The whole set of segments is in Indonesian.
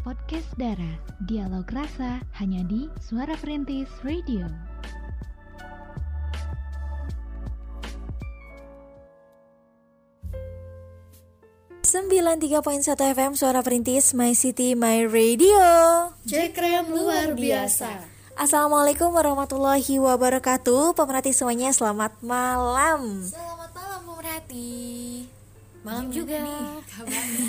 Podcast Dara, dialog rasa hanya di Suara Perintis Radio. Sembilan tiga poin satu FM Suara Perintis My City My Radio. Cekrem luar biasa. Assalamualaikum warahmatullahi wabarakatuh. Pemerhati semuanya selamat malam. Selamat. Malam juga nih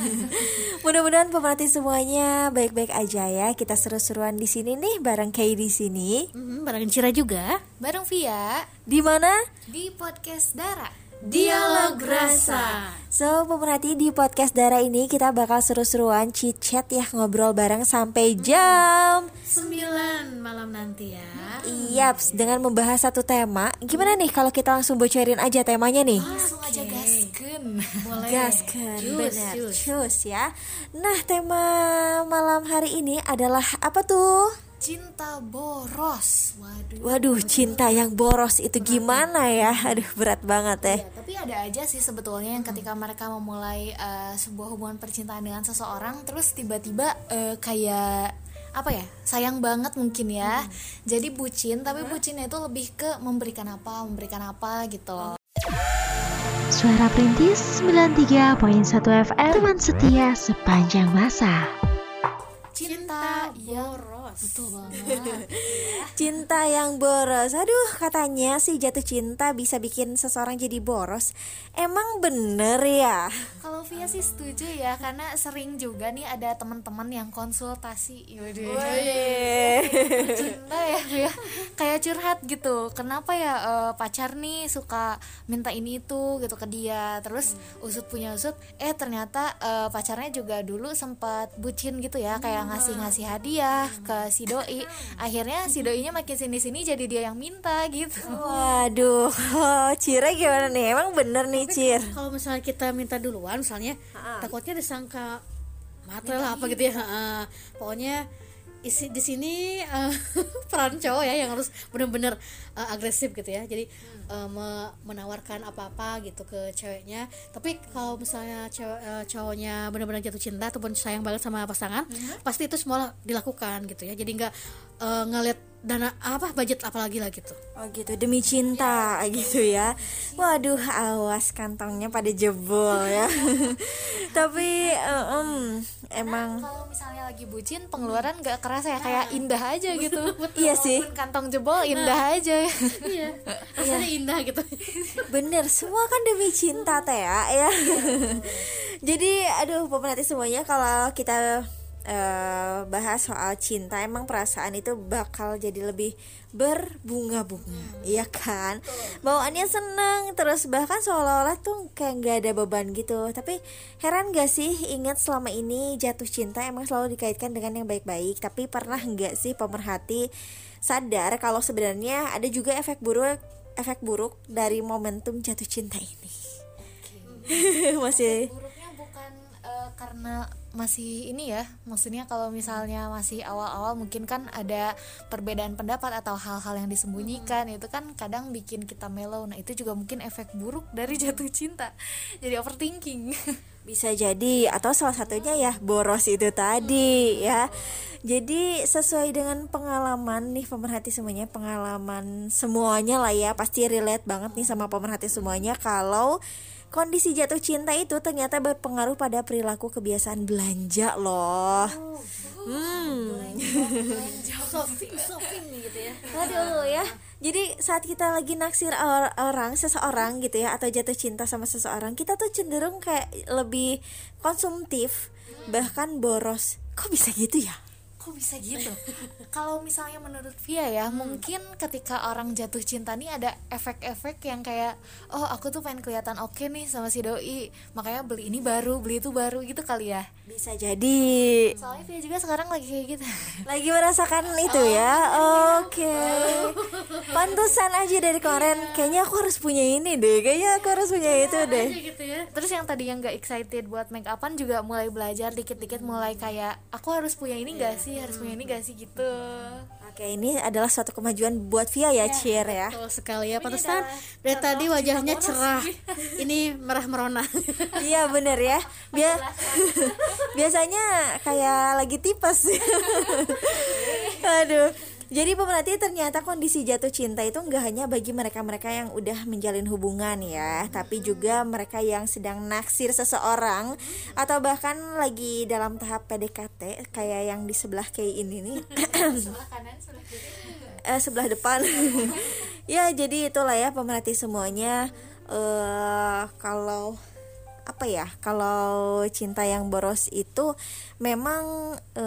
Mudah-mudahan pemerhati semuanya baik-baik aja ya. Kita seru-seruan di sini nih bareng Kay di sini. hmm, Bareng Cira juga. Bareng Via Di mana? di podcast Dara. Dialog rasa. So, pemerhati di podcast Dara ini kita bakal seru-seruan chit-chat ya ngobrol bareng sampai jam. 9 malam nanti ya. Iyaps, dengan membahas satu tema. Gimana nih kalau kita langsung bocorin aja temanya nih? Langsung aja gasken. Boleh. Cus, benar, cus. cus ya. Nah, tema malam hari ini adalah apa tuh? Cinta boros. Waduh. Waduh, cinta yang boros itu gimana ya? Aduh, berat banget ya. Ya, tapi ada aja sih sebetulnya yang ketika mereka memulai eh, sebuah hubungan percintaan dengan seseorang terus tiba-tiba eh, kayak apa ya sayang banget mungkin ya jadi bucin tapi bucinnya itu lebih ke memberikan apa memberikan apa gitu loh Suara Perintis 93.1 FM, teman setia sepanjang masa. Cinta yang betul banget Cinta yang boros. Aduh, katanya sih jatuh cinta bisa bikin seseorang jadi boros. Emang bener ya? kalau Via sih setuju ya karena sering juga nih ada teman-teman yang konsultasi Yaudah. cinta ya Via kayak curhat gitu kenapa ya eh, pacar nih suka minta ini itu gitu ke dia terus usut punya usut eh ternyata eh, pacarnya juga dulu sempat bucin gitu ya kayak ngasih-ngasih hadiah ke si doi akhirnya si doinya makin sini-sini jadi dia yang minta gitu. Waduh, Cira gimana nih? Emang bener nih, Cir? kalau misalnya kita minta duluan misalnya takutnya disangka matre lah apa gitu ya Ha-ha. pokoknya isi di sini eh, peran cowok ya yang harus benar-benar eh, agresif gitu ya. Jadi me- menawarkan apa-apa gitu ke ceweknya. Tapi kalau misalnya cewek eh, cowoknya benar-benar jatuh cinta ataupun sayang banget sama pasangan pasti itu semua dilakukan gitu ya. Jadi nggak eh, ngeliat dana apa budget apalagi lah gitu. Oh gitu, demi cinta gitu ya. Waduh, awas kantongnya pada jebol ya. Tapi, em, emang kalau misalnya lagi bucin pengeluaran gak kerasa ya kayak indah aja gitu. Iya sih. Kantong jebol indah aja. Iya. Rasanya indah gitu. Bener, semua kan demi cinta teh ya, ya. Jadi, aduh, pemerhati semuanya kalau kita eh, bahas soal cinta, emang perasaan itu bakal jadi lebih berbunga-bunga, iya kan? Bawaannya seneng, terus bahkan seolah-olah tuh kayak nggak ada beban gitu. Tapi heran gak sih ingat selama ini jatuh cinta emang selalu dikaitkan dengan yang baik-baik. Tapi pernah nggak sih pemerhati sadar kalau sebenarnya ada juga efek buruk efek buruk dari momentum jatuh cinta ini. Masih buruknya bukan eh, karena masih ini ya maksudnya kalau misalnya masih awal-awal mungkin kan ada perbedaan pendapat atau hal-hal yang disembunyikan itu kan kadang bikin kita mellow. Nah itu juga mungkin efek buruk dari jatuh cinta. Jadi overthinking. Bisa jadi atau salah satunya ya boros itu tadi ya. Jadi sesuai dengan pengalaman nih pemerhati semuanya pengalaman semuanya lah ya. Pasti relate banget nih sama pemerhati semuanya. Kalau kondisi jatuh cinta itu ternyata berpengaruh pada perilaku kebiasaan belanja loh. Hmm. shopping shopping gitu ya Aduh ya. Jadi saat kita lagi naksir or- orang, seseorang gitu ya atau jatuh cinta sama seseorang, kita tuh cenderung kayak lebih konsumtif, bahkan boros. Kok bisa gitu ya? Kok bisa gitu? Kalau misalnya menurut Via ya mungkin ketika orang jatuh cinta nih ada efek-efek yang kayak oh aku tuh pengen kelihatan oke nih sama si doi makanya beli ini baru beli itu baru gitu kali ya Bisa jadi. Soalnya Via juga sekarang lagi kayak gitu. Lagi merasakan itu ya. Oke. Pantesan aja dari kemarin. Kayaknya aku harus punya ini deh. Kayaknya aku harus punya itu deh. gitu ya. Terus yang tadi yang gak excited buat make upan juga mulai belajar dikit-dikit mulai kayak aku harus punya ini gak sih? Harus punya ini gak sih? gitu Oke, ini adalah suatu kemajuan buat Via ya, Cheer ya. Betul sekali ya, pantesan dari tadi wajahnya cerah. Ini merah merona. iya bener ya. Bia biasanya kayak lagi tipes. Aduh. Jadi pemerhati ternyata kondisi jatuh cinta itu nggak hanya bagi mereka-mereka yang udah menjalin hubungan ya, tapi juga mereka yang sedang naksir seseorang atau bahkan lagi dalam tahap PDKT kayak yang di sebelah kayak ini nih. eh, sebelah depan. ya jadi itulah ya pemerhati semuanya. Eh kalau apa ya kalau cinta yang boros itu memang e,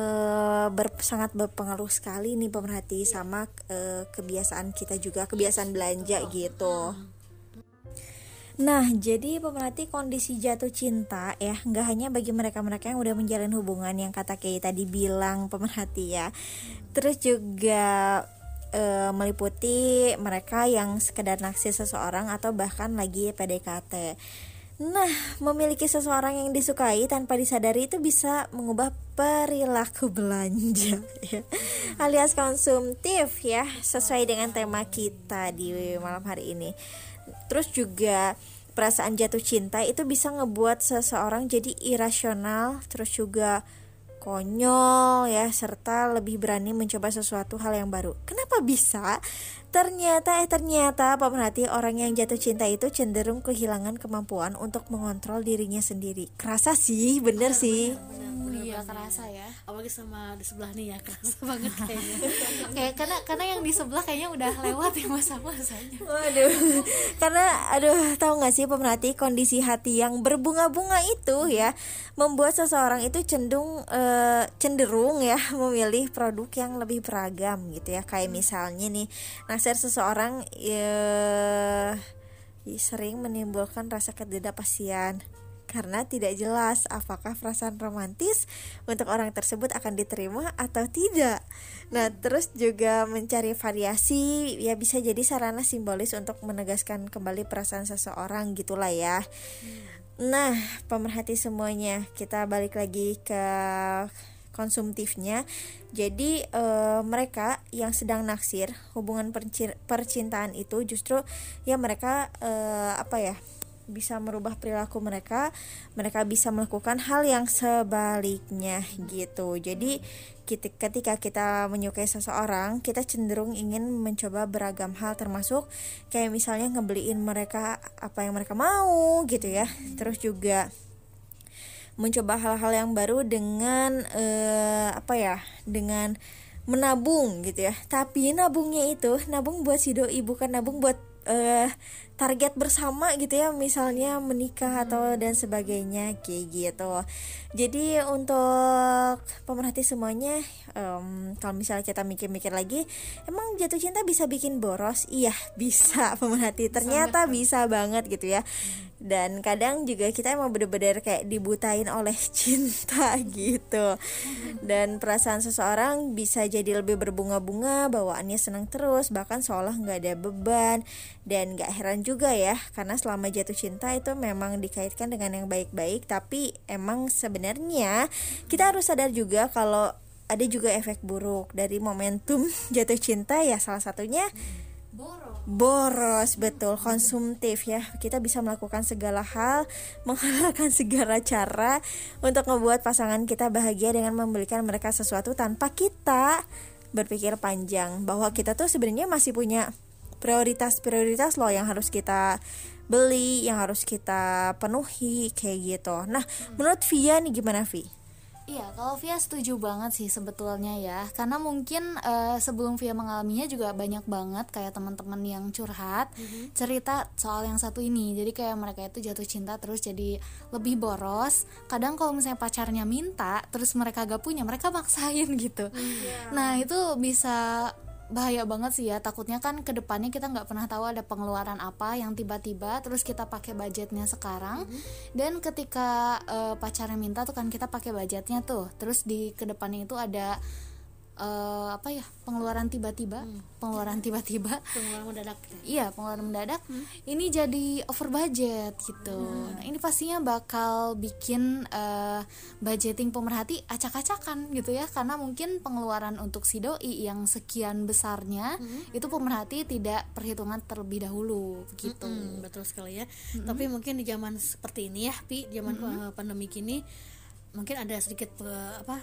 ber, sangat berpengaruh sekali nih pemerhati sama e, kebiasaan kita juga kebiasaan belanja gitu. Nah, jadi pemerhati kondisi jatuh cinta ya nggak hanya bagi mereka-mereka yang udah menjalin hubungan yang kata kayak tadi bilang pemerhati ya, terus juga e, meliputi mereka yang sekedar naksir seseorang atau bahkan lagi PDKT. Nah, memiliki seseorang yang disukai tanpa disadari itu bisa mengubah perilaku belanja ya. alias konsumtif ya, sesuai dengan tema kita di malam hari ini. Terus juga perasaan jatuh cinta itu bisa ngebuat seseorang jadi irasional, terus juga konyol ya serta lebih berani mencoba sesuatu hal yang baru. Kenapa bisa? Ternyata eh ternyata pemerhati orang yang jatuh cinta itu cenderung kehilangan kemampuan untuk mengontrol dirinya sendiri. Kerasa sih, bener, bener sih. Bener, bener iya kerasa ya. Apalagi sama di sebelah nih ya kerasa banget kayaknya. Kayak karena karena yang di sebelah kayaknya udah lewat ya masa-masanya waduh. Karena aduh tahu nggak sih pemerhati kondisi hati yang berbunga-bunga itu ya membuat seseorang itu cenderung uh, cenderung ya memilih produk yang lebih beragam gitu ya. Kayak misalnya nih naksir seseorang ya sering menimbulkan rasa ketidakpastian karena tidak jelas apakah perasaan romantis untuk orang tersebut akan diterima atau tidak. Nah, terus juga mencari variasi ya bisa jadi sarana simbolis untuk menegaskan kembali perasaan seseorang gitulah ya. Nah, pemerhati semuanya, kita balik lagi ke konsumtifnya. Jadi e, mereka yang sedang naksir hubungan percintaan itu justru ya mereka e, apa ya? bisa merubah perilaku mereka, mereka bisa melakukan hal yang sebaliknya gitu. Jadi ketika kita menyukai seseorang, kita cenderung ingin mencoba beragam hal termasuk kayak misalnya ngebeliin mereka apa yang mereka mau gitu ya. Terus juga mencoba hal-hal yang baru dengan uh, apa ya? dengan menabung gitu ya. Tapi nabungnya itu nabung buat si doi bukan nabung buat uh, target bersama gitu ya misalnya menikah atau dan sebagainya kayak gitu. Jadi untuk pemerhati semuanya um, kalau misalnya kita mikir-mikir lagi emang jatuh cinta bisa bikin boros? Iya bisa pemerhati. Ternyata bisa banget gitu ya. Dan kadang juga kita emang bener-bener kayak dibutain oleh cinta gitu. Dan perasaan seseorang bisa jadi lebih berbunga-bunga bawaannya senang terus bahkan seolah nggak ada beban dan gak heran juga ya karena selama jatuh cinta itu memang dikaitkan dengan yang baik-baik tapi emang sebenarnya kita harus sadar juga kalau ada juga efek buruk dari momentum jatuh cinta ya salah satunya boros betul konsumtif ya. Kita bisa melakukan segala hal menghalalkan segala cara untuk membuat pasangan kita bahagia dengan memberikan mereka sesuatu tanpa kita berpikir panjang. Bahwa kita tuh sebenarnya masih punya prioritas-prioritas loh yang harus kita beli, yang harus kita penuhi kayak gitu. Nah, hmm. menurut Via nih gimana Vi? Iya, kalau Via setuju banget sih sebetulnya ya, karena mungkin uh, sebelum Via mengalaminya juga banyak banget kayak teman-teman yang curhat mm-hmm. cerita soal yang satu ini. Jadi kayak mereka itu jatuh cinta terus jadi lebih boros. Kadang kalau misalnya pacarnya minta, terus mereka gak punya, mereka maksain gitu. Mm-hmm. Nah itu bisa bahaya banget sih ya. Takutnya kan ke depannya kita nggak pernah tahu ada pengeluaran apa yang tiba-tiba terus kita pakai budgetnya sekarang. Mm-hmm. dan ketika uh, pacarnya minta tuh kan kita pakai budgetnya tuh. Terus di ke depannya itu ada eh, apa ya pengeluaran tiba-tiba pengeluaran tiba-tiba. Pengeluaran mendadak Iya pengeluaran mendadak. Ini jadi over budget gitu. Nah ini pastinya bakal bikin eh, budgeting pemerhati acak-acakan gitu ya. Karena mungkin pengeluaran untuk si doi yang sekian besarnya itu pemerhati tidak perhitungan terlebih dahulu gitu. Hmm, betul sekali ya. Tapi mungkin di zaman seperti ini ya, pi zaman uh, pandemi kini mungkin ada sedikit apa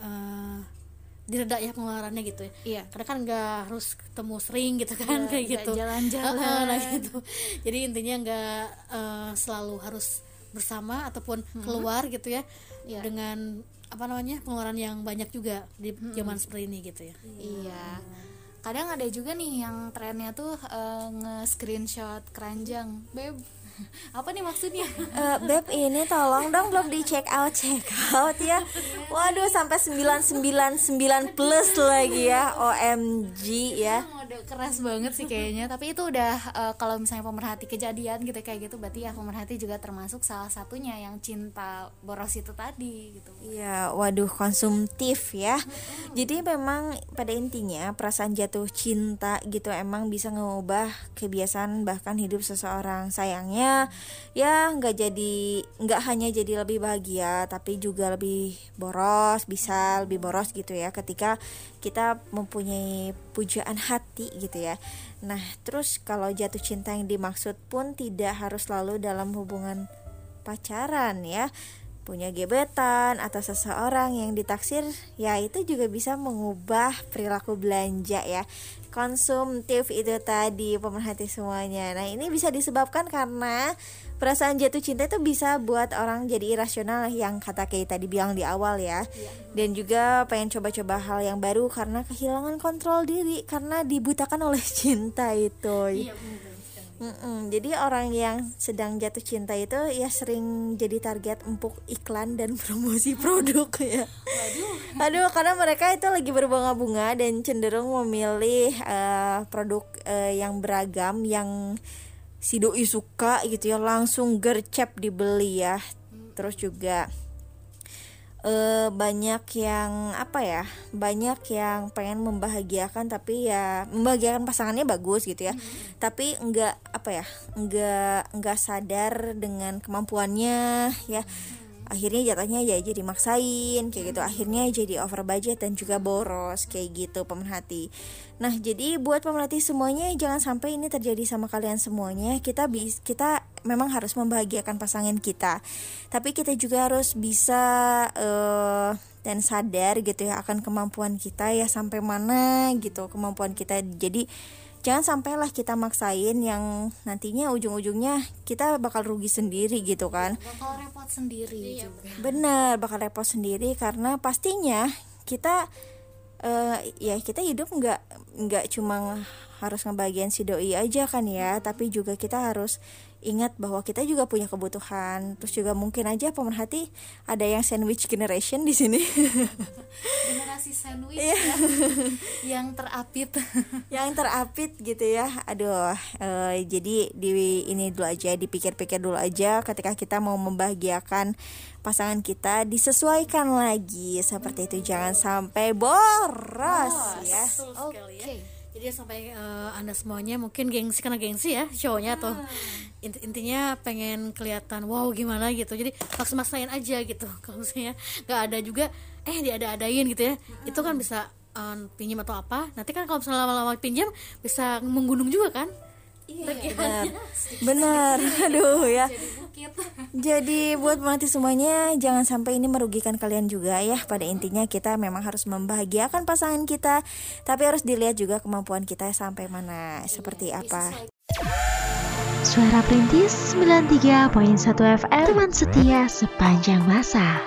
uh, direda ya pengeluarannya gitu ya. Iya. Karena kan nggak harus ketemu sering gitu kan Iya, kayak gitu. jalan-jalan. Nah gitu. Jadi intinya nggak uh, selalu harus bersama ataupun keluar gitu ya. Iya. Dengan apa namanya pengeluaran yang banyak juga di zaman seperti ini gitu ya. Iya. Kadang ada juga nih yang trennya tuh eh, nge-screenshot keranjang, beb. Apa nih maksudnya? Eh, Beb ini tolong dong belum di check out check out ya Waduh sampai 999 plus lagi ya OMG ya keras banget sih kayaknya. Tapi itu udah eh, kalau misalnya pemerhati kejadian gitu kayak gitu, berarti ya pemerhati juga termasuk salah satunya yang cinta boros itu tadi gitu. Iya, waduh konsumtif ya. Jadi memang pada intinya perasaan jatuh cinta gitu emang bisa mengubah kebiasaan bahkan hidup seseorang. Sayangnya ya nggak jadi nggak hanya jadi lebih bahagia tapi juga lebih boros, bisa lebih boros gitu ya ketika kita mempunyai pujaan hati gitu ya. Nah, terus kalau jatuh cinta yang dimaksud pun tidak harus selalu dalam hubungan pacaran ya punya gebetan atau seseorang yang ditaksir ya itu juga bisa mengubah perilaku belanja ya konsumtif itu tadi pemerhati semuanya. Nah ini bisa disebabkan karena perasaan jatuh cinta itu bisa buat orang jadi irasional yang kata kayak tadi bilang di awal ya. Dan juga pengen coba-coba hal yang baru karena kehilangan kontrol diri karena dibutakan oleh cinta itu Mm-mm, jadi orang yang sedang jatuh cinta itu ya sering jadi target empuk iklan dan promosi produk ya. Aduh, karena mereka itu lagi berbunga-bunga dan cenderung memilih eh, produk eh, yang beragam yang si doi suka gitu ya langsung gercep dibeli ya. Terus juga eh, banyak yang apa ya banyak yang pengen membahagiakan tapi ya membahagiakan pasangannya bagus gitu ya. Tapi enggak apa ya enggak enggak sadar dengan kemampuannya ya akhirnya jatuhnya ya jadi maksain kayak gitu. Akhirnya jadi over budget dan juga boros kayak gitu pemerhati nah jadi buat pemerhati semuanya jangan sampai ini terjadi sama kalian semuanya. Kita bis kita memang harus membahagiakan pasangan kita. Tapi kita juga harus bisa eh, dan sadar gitu ya akan kemampuan kita ya sampai mana gitu kemampuan kita. Jadi jangan sampailah kita maksain yang nantinya ujung-ujungnya kita bakal rugi sendiri gitu kan. Bakal repot sendiri juga. benar. Bakal repot sendiri karena pastinya kita eh, ya kita hidup nggak nggak cuma harus ngebagian si doi aja kan ya tapi juga kita harus ingat bahwa kita juga punya kebutuhan terus juga mungkin aja pemerhati ada yang sandwich generation di sini Generasi sandwich ya. yang terapit. yang terapit gitu ya aduh eh, jadi di ini dulu aja dipikir-pikir dulu aja ketika kita mau membahagiakan pasangan kita disesuaikan lagi seperti itu jangan sampai boros ya Betul sekali ya. Oke. Jadi sampai eh, anda semuanya mungkin gengsi karena gengsi ya cowoknya atau inti- intinya pengen kelihatan wow gimana gitu. Jadi maksa-maksain aja gitu. Kalau misalnya nggak ada juga eh diada-adain gitu ya. Itu kan bisa eh, pinjam atau apa. Nanti kan kalau misalnya lama-lama pinjam bisa menggunung juga kan. Benar. benar. Aduh ya. Jadi buat pemerhati semuanya jangan sampai ini merugikan kalian juga ya. Pada intinya kita memang harus membahagiakan pasangan kita tapi harus dilihat juga kemampuan kita sampai mana. Seperti apa? Suara Perintis 93.1 FM Teman setia sepanjang masa.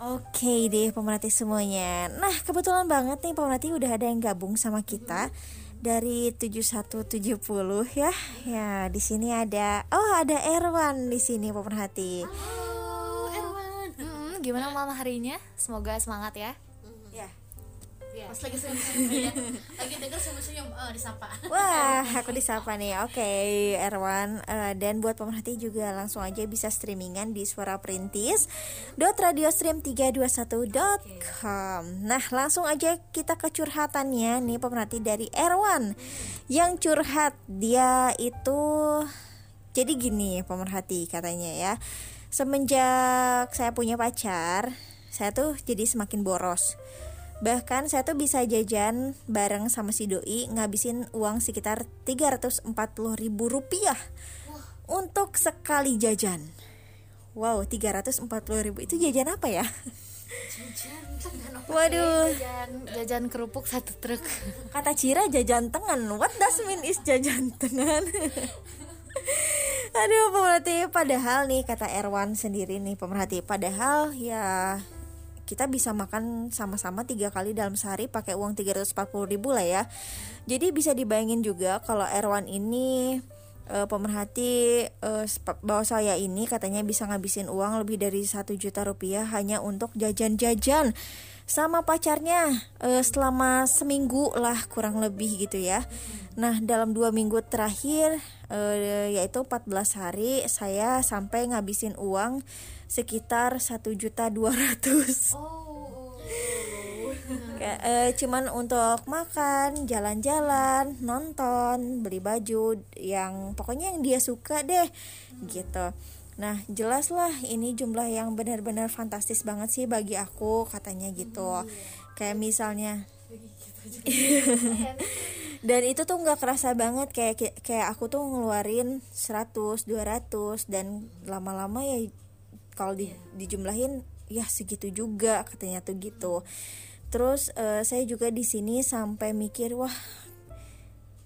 Oke deh pemerhati semuanya. Nah kebetulan banget nih pemerhati udah ada yang gabung sama kita Dari 7170 ya Ya di sini ada Oh ada Erwan di sini pemerhati Hmm, gimana malam harinya? Semoga semangat ya. Ya pas lagi senyum ya lagi denger senyum-senyum oh, disapa Wah, aku disapa nih. Oke, Erwan. Eh, dan buat pemerhati juga langsung aja bisa streamingan di Suara Perintis radiostream321.com. Nah, langsung aja kita ke curhatannya nih pemerhati dari Erwan. Yang curhat dia itu jadi gini pemerhati katanya ya. Semenjak saya punya pacar, saya tuh jadi semakin boros. Bahkan saya tuh bisa jajan bareng sama si doi ngabisin uang sekitar 340 ribu rupiah untuk sekali jajan. Wow, 340 ribu itu jajan apa ya? Waduh, jajan jajan kerupuk satu truk kata Cira jajan tengan. What does mean is jajan tengan? Aduh, pemerhati. Padahal nih kata Erwan sendiri nih pemerhati. Padahal ya kita bisa makan sama-sama tiga kali dalam sehari pakai uang 340 ribu lah ya. Jadi bisa dibayangin juga kalau Erwan ini eh, pemerhati eh, sep- bahwa saya ini katanya bisa ngabisin uang lebih dari satu juta rupiah hanya untuk jajan-jajan sama pacarnya eh, selama seminggu lah kurang lebih gitu ya. Nah dalam dua minggu terakhir eh, yaitu 14 hari saya sampai ngabisin uang sekitar satu juta dua ratus. Eh, cuman untuk makan, jalan-jalan, nonton, beli baju yang pokoknya yang dia suka deh gitu. Nah, jelas lah ini jumlah yang benar-benar fantastis banget sih bagi aku katanya gitu. Kayak misalnya dan itu tuh nggak kerasa banget kayak kayak aku tuh ngeluarin 100 200 dan lama-lama ya kalau di, dijumlahin ya segitu juga katanya tuh gitu. Terus eh, saya juga di sini sampai mikir wah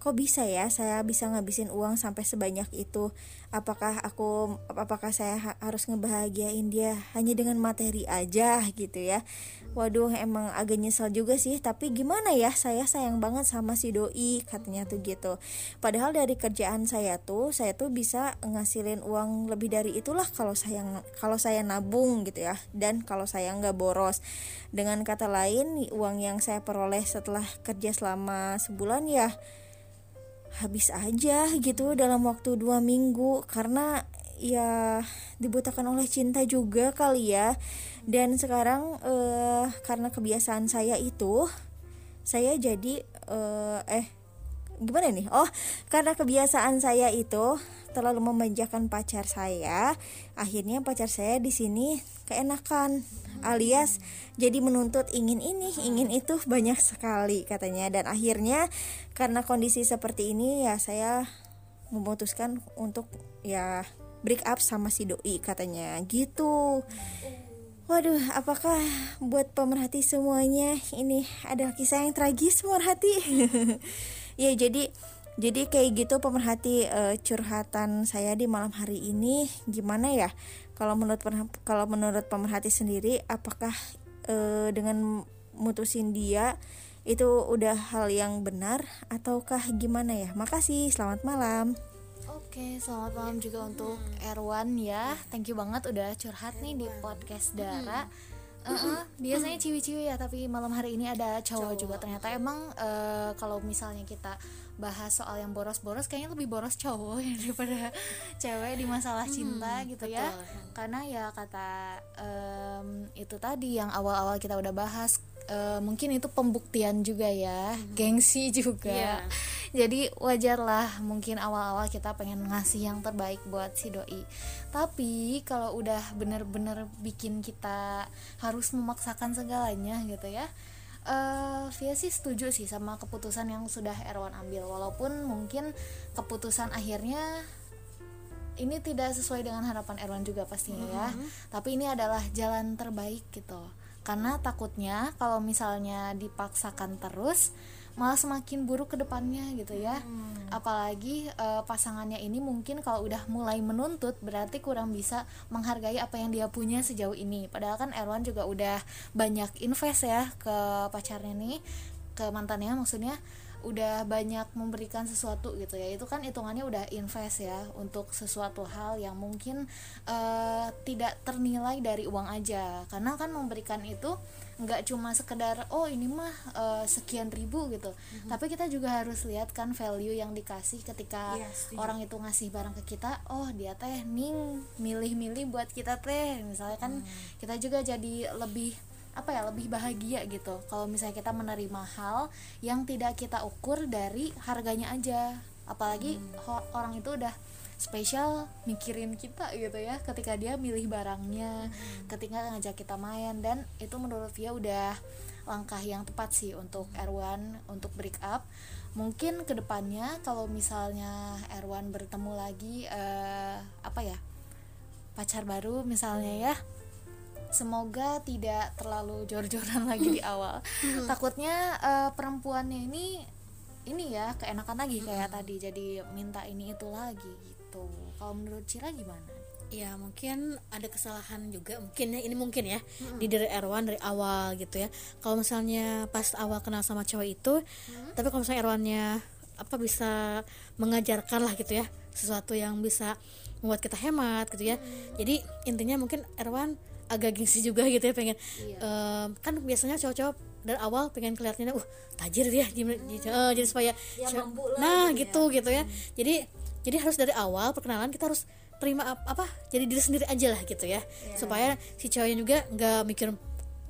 kok bisa ya saya bisa ngabisin uang sampai sebanyak itu? Apakah aku apakah saya ha- harus ngebahagiain dia hanya dengan materi aja gitu ya? Waduh emang agak nyesel juga sih tapi gimana ya? Saya sayang banget sama si doi katanya tuh gitu. Padahal dari kerjaan saya tuh saya tuh bisa ngasilin uang lebih dari itulah kalau saya kalau saya nabung gitu ya. Dan kalau saya nggak boros. Dengan kata lain uang yang saya peroleh setelah kerja selama sebulan ya habis aja gitu dalam waktu dua minggu. Karena ya dibutakan oleh cinta juga kali ya. Dan sekarang eh, karena kebiasaan saya itu saya jadi eh, eh gimana nih? Oh karena kebiasaan saya itu terlalu memanjakan pacar saya akhirnya pacar saya di sini keenakan alias jadi menuntut ingin ini ingin itu banyak sekali katanya. Dan akhirnya karena kondisi seperti ini ya saya memutuskan untuk ya break up sama si doi katanya. Gitu. Waduh, apakah buat pemerhati semuanya ini adalah kisah yang tragis pemerhati? ya jadi jadi kayak gitu pemerhati eh, curhatan saya di malam hari ini gimana ya? Kalau menurut kalau menurut pemerhati sendiri apakah eh, dengan mutusin dia itu udah hal yang benar ataukah gimana ya? Makasih, selamat malam. Oke, selamat malam juga untuk Erwan ya. Thank you banget udah curhat nih di podcast Dara. Eh, biasanya ciwi-ciwi ya, tapi malam hari ini ada cowok, juga. Ternyata emang eh, kalau misalnya kita bahas soal yang boros-boros, kayaknya lebih boros cowok ya daripada cewek di masalah cinta gitu ya. Karena ya kata em, itu tadi yang awal-awal kita udah bahas, eh, mungkin itu pembuktian juga ya, gengsi juga Iya. jadi wajar lah mungkin awal-awal kita pengen ngasih yang terbaik buat si doi tapi kalau udah bener-bener bikin kita harus memaksakan segalanya gitu ya eh Via sih setuju sih sama keputusan yang sudah Erwan ambil. Walaupun mungkin keputusan akhirnya ini tidak sesuai dengan harapan Erwan juga pastinya ya. Tapi ini adalah jalan terbaik gitu. Karena takutnya kalau misalnya dipaksakan terus malah semakin buruk ke depannya gitu ya. Apalagi eh, pasangannya ini mungkin kalau udah mulai menuntut berarti kurang bisa menghargai apa yang dia punya sejauh ini. Padahal kan Erwan juga udah banyak invest ya ke pacarnya nih ke mantannya maksudnya udah banyak memberikan sesuatu gitu ya. Itu kan hitungannya udah invest ya untuk sesuatu hal yang mungkin uh, tidak ternilai dari uang aja. Karena kan memberikan itu nggak cuma sekedar oh ini mah uh, sekian ribu gitu. Mm-hmm. tapi kita juga harus lihat kan value yang dikasih ketika yes, iya, orang itu ngasih barang ke kita oh dia teh ning milih-milih buat kita teh. Misalnya kan mm. kita juga jadi lebih apa ya lebih bahagia gitu. Kalau misalnya kita menerima hal yang tidak kita ukur dari harganya aja. Apalagi hmm. orang itu udah spesial mikirin kita gitu ya ketika dia milih barangnya hmm. ketika ngajak kita main. Dan itu menurut dia udah langkah yang tepat sih untuk Erwan untuk break up. Mungkin ke depannya kalau misalnya Erwan bertemu lagi uh, apa ya pacar baru misalnya ya semoga tidak terlalu jor-joran lagi di awal hmm. takutnya uh, perempuannya ini ini ya keenakan lagi kayak hmm. tadi jadi minta ini itu lagi gitu kalau menurut Cira gimana ya mungkin ada kesalahan juga mungkin ya ini mungkin ya hmm. di dari Erwan dari awal gitu ya kalau misalnya pas awal kenal sama cowok itu hmm. tapi kalau misalnya Erwannya apa bisa mengajarkan lah gitu ya sesuatu yang bisa membuat kita hemat gitu ya hmm. jadi intinya mungkin Erwan agak gengsi juga gitu ya pengen iya. um, kan biasanya cowok-cowok dari awal pengen kelihatannya uh tajir dia jadi, hmm. uh, jadi supaya ya, nah gitu gitu, gitu ya hmm. jadi jadi harus dari awal perkenalan kita harus terima apa, jadi diri sendiri aja lah gitu ya yeah. supaya si cowoknya juga nggak mikir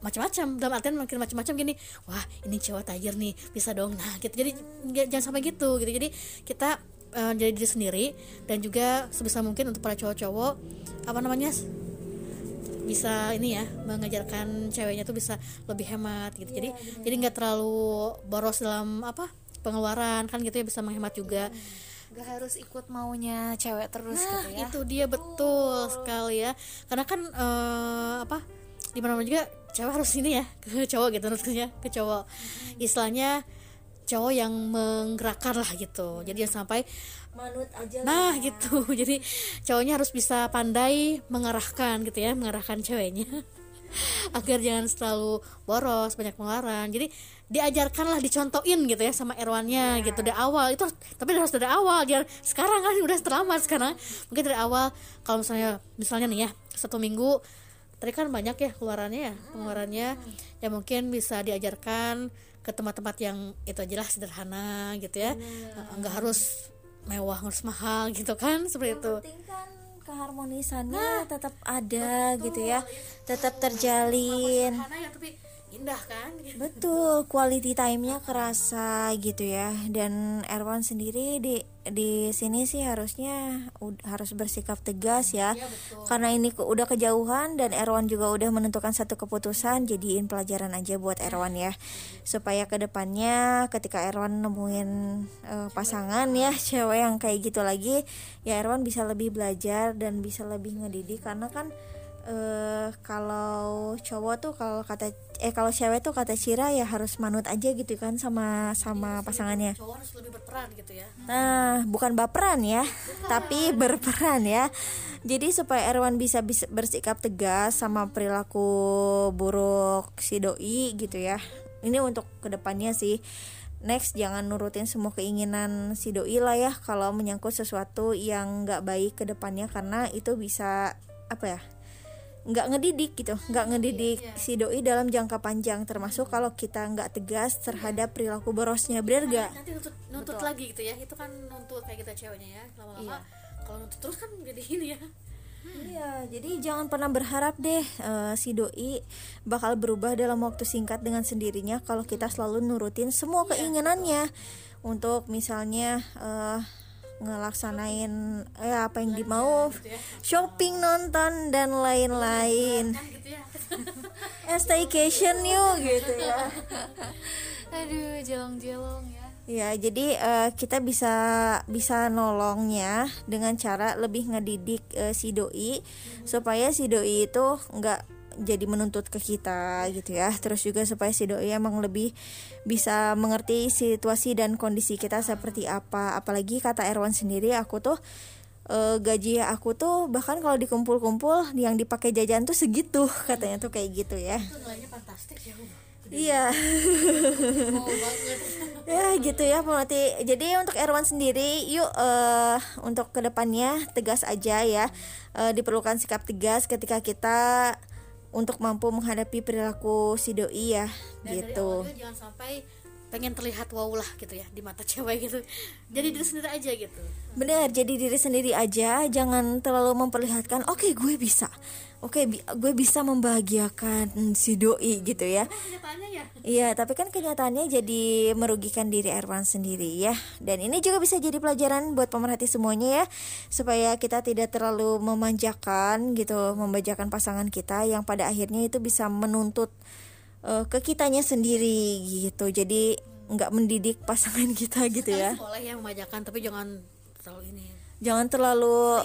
macam-macam dalam artian mikir macam-macam gini wah ini cowok tajir nih bisa dong nah gitu jadi hmm. jangan sampai gitu gitu jadi kita uh, jadi diri sendiri dan juga sebisa mungkin untuk para cowok-cowok apa namanya bisa ini ya mengajarkan ceweknya tuh bisa lebih hemat gitu. Jadi yeah, jadi nggak terlalu boros dalam apa pengeluaran kan gitu ya bisa menghemat juga. nggak harus ikut maunya cewek terus nah, gitu ya. itu dia betul sekali ya. Karena kan uh, apa di mana juga cewek harus ini ya ke cowok gitu maksudnya ke cowok. Istilahnya cowok yang menggerakkan lah gitu. Jadi yang sampai manut aja nah lah. gitu. Jadi cowoknya harus bisa pandai mengarahkan gitu ya mengarahkan ceweknya. Agar jangan selalu boros banyak pengeluaran. Jadi diajarkanlah dicontohin gitu ya sama Erwannya ya. gitu dari awal. Itu tapi harus dari awal jangan sekarang kan udah terlambat sekarang. Mungkin dari awal kalau misalnya misalnya nih ya satu minggu tadi kan banyak ya keluarannya ya. Pengeluarannya ya mungkin bisa diajarkan ke tempat-tempat yang itu jelas sederhana gitu ya. Nggak harus mewah harus mahal gitu kan seperti yang itu. kan keharmonisannya nah, tetap ada betul, gitu ya tetap terjalin. Ya, tapi indah kan? Betul quality time-nya kerasa gitu ya. Dan Erwan sendiri di di sini sih harusnya harus bersikap tegas ya, ya karena ini udah kejauhan dan Erwan juga udah menentukan satu keputusan jadiin pelajaran aja buat Erwan ya. Supaya ke depannya ketika Erwan nemuin uh, pasangan ya cewek yang kayak gitu lagi ya Erwan bisa lebih belajar dan bisa lebih ngedidik. Karena kan uh, kalau cowok tuh kalau kata eh kalau cewek tuh kata Cira ya harus manut aja gitu kan sama sama iya, pasangannya. Cowok harus lebih berperan gitu ya. Nah, bukan baperan ya, bukan. tapi berperan ya. Jadi supaya Erwan bisa, bisa bersikap tegas sama perilaku buruk si doi gitu ya. Ini untuk ke depannya sih. Next jangan nurutin semua keinginan si doi lah ya kalau menyangkut sesuatu yang nggak baik ke depannya karena itu bisa apa ya nggak ngedidik gitu nggak ngedidik yeah. si doi dalam jangka panjang termasuk kalau kita nggak tegas terhadap perilaku borosnya benar gak nanti nuntut, nuntut lagi gitu ya itu kan nuntut kayak kita ceweknya ya lama-lama yeah. kalau nuntut terus kan jadi ini ya. Iya, jadi jangan pernah berharap deh uh, si doi bakal berubah dalam waktu singkat dengan sendirinya kalau kita selalu nurutin semua iya, keinginannya. untuk misalnya uh, ngelaksanain eh apa yang dimau gitu ya. shopping nonton dan lain-lain gitu ya. eh, staycation yuk gitu ya aduh jelong-jelong ya ya jadi uh, kita bisa bisa nolongnya dengan cara lebih ngedidik uh, si doi hmm. supaya si doi itu nggak jadi menuntut ke kita gitu ya. Terus juga supaya si doi emang lebih bisa mengerti situasi dan kondisi kita seperti apa. Apalagi kata Erwan sendiri aku tuh e, gaji aku tuh bahkan kalau dikumpul-kumpul yang dipakai jajan tuh segitu. Katanya tuh kayak gitu ya. Itu fantastis ya iya. ya gitu ya pemerhati jadi untuk Erwan sendiri yuk eh, untuk ke depannya tegas aja ya. Eh, diperlukan sikap tegas ketika kita untuk mampu menghadapi perilaku si doi ya Dan dari gitu. awal juga jangan sampai pengen terlihat wow lah gitu ya di mata cewek gitu. Jadi diri sendiri aja gitu. Benar, jadi diri sendiri aja, jangan terlalu memperlihatkan, oke gue bisa, oke bi- gue bisa membahagiakan si doi gitu ya. ya. Iya, tapi kan kenyataannya jadi merugikan diri Erwan sendiri ya. Dan ini juga bisa jadi pelajaran buat pemerhati semuanya ya, supaya kita tidak terlalu memanjakan gitu, membajakan pasangan kita yang pada akhirnya itu bisa menuntut eh, ke kitanya sendiri gitu. Jadi nggak mendidik pasangan kita gitu ya. boleh ya memajakan tapi jangan terlalu ini jangan terlalu